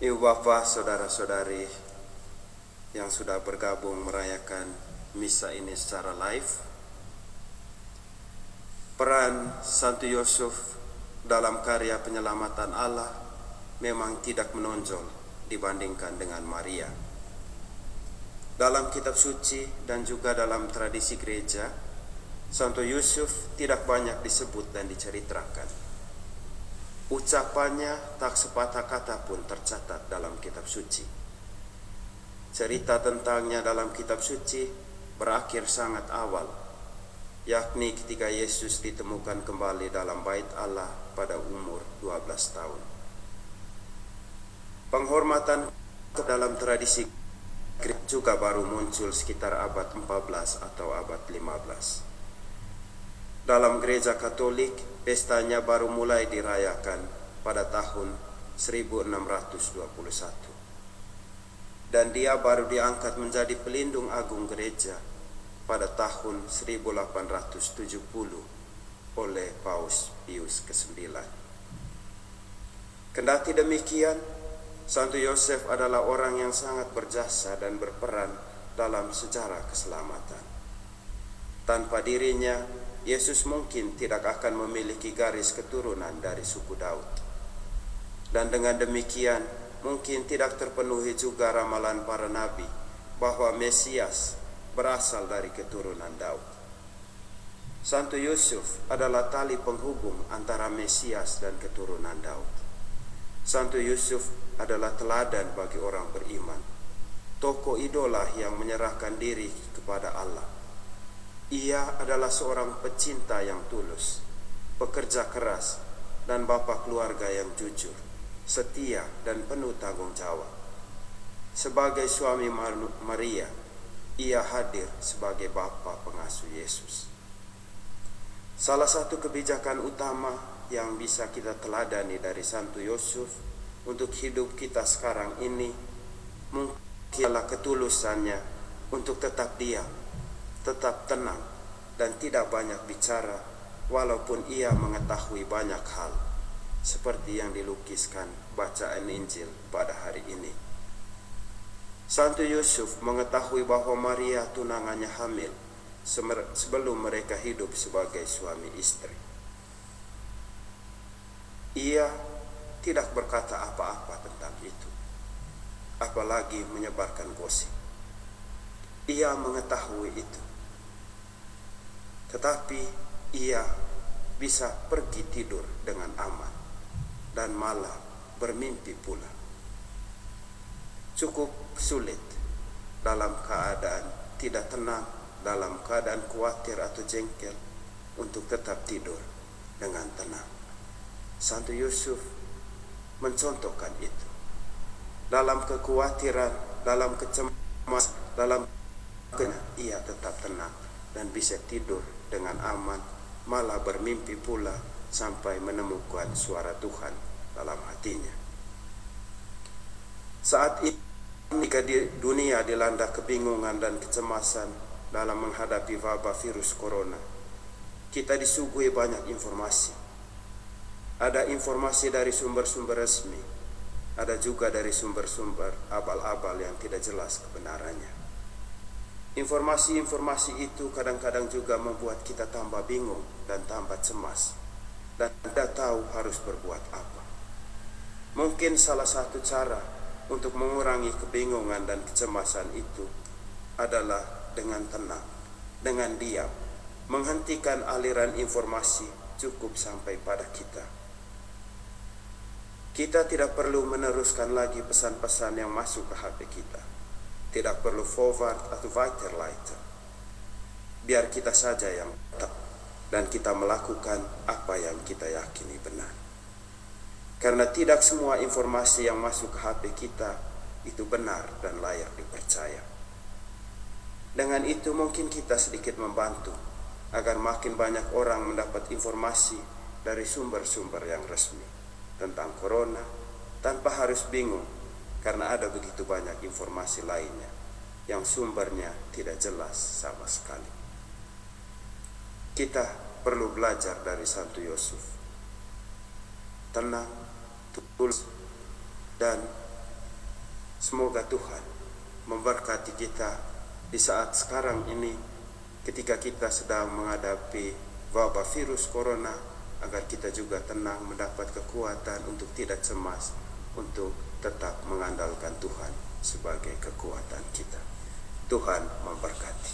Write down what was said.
Bapak, saudara-saudari yang sudah bergabung merayakan misa ini secara live. Peran Santo Yusuf dalam karya penyelamatan Allah memang tidak menonjol dibandingkan dengan Maria. Dalam kitab suci dan juga dalam tradisi gereja, Santo Yusuf tidak banyak disebut dan diceritakan. Ucapannya tak sepatah kata pun tercatat dalam kitab suci. Cerita tentangnya dalam kitab suci berakhir sangat awal, yakni ketika Yesus ditemukan kembali dalam bait Allah pada umur 12 tahun. Penghormatan ke dalam tradisi juga baru muncul sekitar abad 14 atau abad 15. Dalam gereja Katolik, pestanya baru mulai dirayakan pada tahun 1621. Dan dia baru diangkat menjadi pelindung agung gereja pada tahun 1870 oleh Paus Pius ke-9. Kendati demikian, Santo Yosef adalah orang yang sangat berjasa dan berperan dalam sejarah keselamatan. Tanpa dirinya, Yesus mungkin tidak akan memiliki garis keturunan dari suku Daud. Dan dengan demikian, mungkin tidak terpenuhi juga ramalan para nabi bahwa Mesias berasal dari keturunan Daud. Santo Yusuf adalah tali penghubung antara Mesias dan keturunan Daud. Santo Yusuf adalah teladan bagi orang beriman. Tokoh idola yang menyerahkan diri kepada Allah. Ia adalah seorang pecinta yang tulus, pekerja keras, dan bapak keluarga yang jujur, setia, dan penuh tanggung jawab. Sebagai suami Maria, ia hadir sebagai bapa pengasuh Yesus. Salah satu kebijakan utama yang bisa kita teladani dari Santo Yusuf untuk hidup kita sekarang ini mungkinlah ketulusannya untuk tetap diam, tetap tenang dan tidak banyak bicara walaupun ia mengetahui banyak hal seperti yang dilukiskan bacaan Injil pada hari ini. Santo Yusuf mengetahui bahwa Maria tunangannya hamil sebelum mereka hidup sebagai suami istri. Ia tidak berkata apa-apa tentang itu, apalagi menyebarkan gosip. Ia mengetahui itu, tetapi ia bisa pergi tidur dengan aman dan malah bermimpi pula. Cukup sulit dalam keadaan tidak tenang, dalam keadaan khawatir atau jengkel untuk tetap tidur dengan tenang. Santo Yusuf mencontohkan itu. Dalam kekhawatiran, dalam kecemasan, dalam ia tetap tenang dan bisa tidur dengan aman, malah bermimpi pula sampai menemukan suara Tuhan dalam hatinya. Saat ini, jika dunia dilanda kebingungan dan kecemasan dalam menghadapi wabah virus corona, kita disuguhi banyak informasi ada informasi dari sumber-sumber resmi, ada juga dari sumber-sumber abal-abal yang tidak jelas kebenarannya. Informasi-informasi itu kadang-kadang juga membuat kita tambah bingung dan tambah cemas dan tidak tahu harus berbuat apa. Mungkin salah satu cara untuk mengurangi kebingungan dan kecemasan itu adalah dengan tenang, dengan diam, menghentikan aliran informasi cukup sampai pada kita kita tidak perlu meneruskan lagi pesan-pesan yang masuk ke HP kita. Tidak perlu forward atau lighter. Biar kita saja yang tahu dan kita melakukan apa yang kita yakini benar. Karena tidak semua informasi yang masuk ke HP kita itu benar dan layak dipercaya. Dengan itu mungkin kita sedikit membantu agar makin banyak orang mendapat informasi dari sumber-sumber yang resmi tentang corona tanpa harus bingung karena ada begitu banyak informasi lainnya yang sumbernya tidak jelas sama sekali. Kita perlu belajar dari Santo Yusuf. Tenang, tulus, dan Semoga Tuhan memberkati kita di saat sekarang ini ketika kita sedang menghadapi wabah virus corona agar kita juga tenang mendapat kekuatan untuk tidak cemas untuk tetap mengandalkan Tuhan sebagai kekuatan kita. Tuhan memberkati.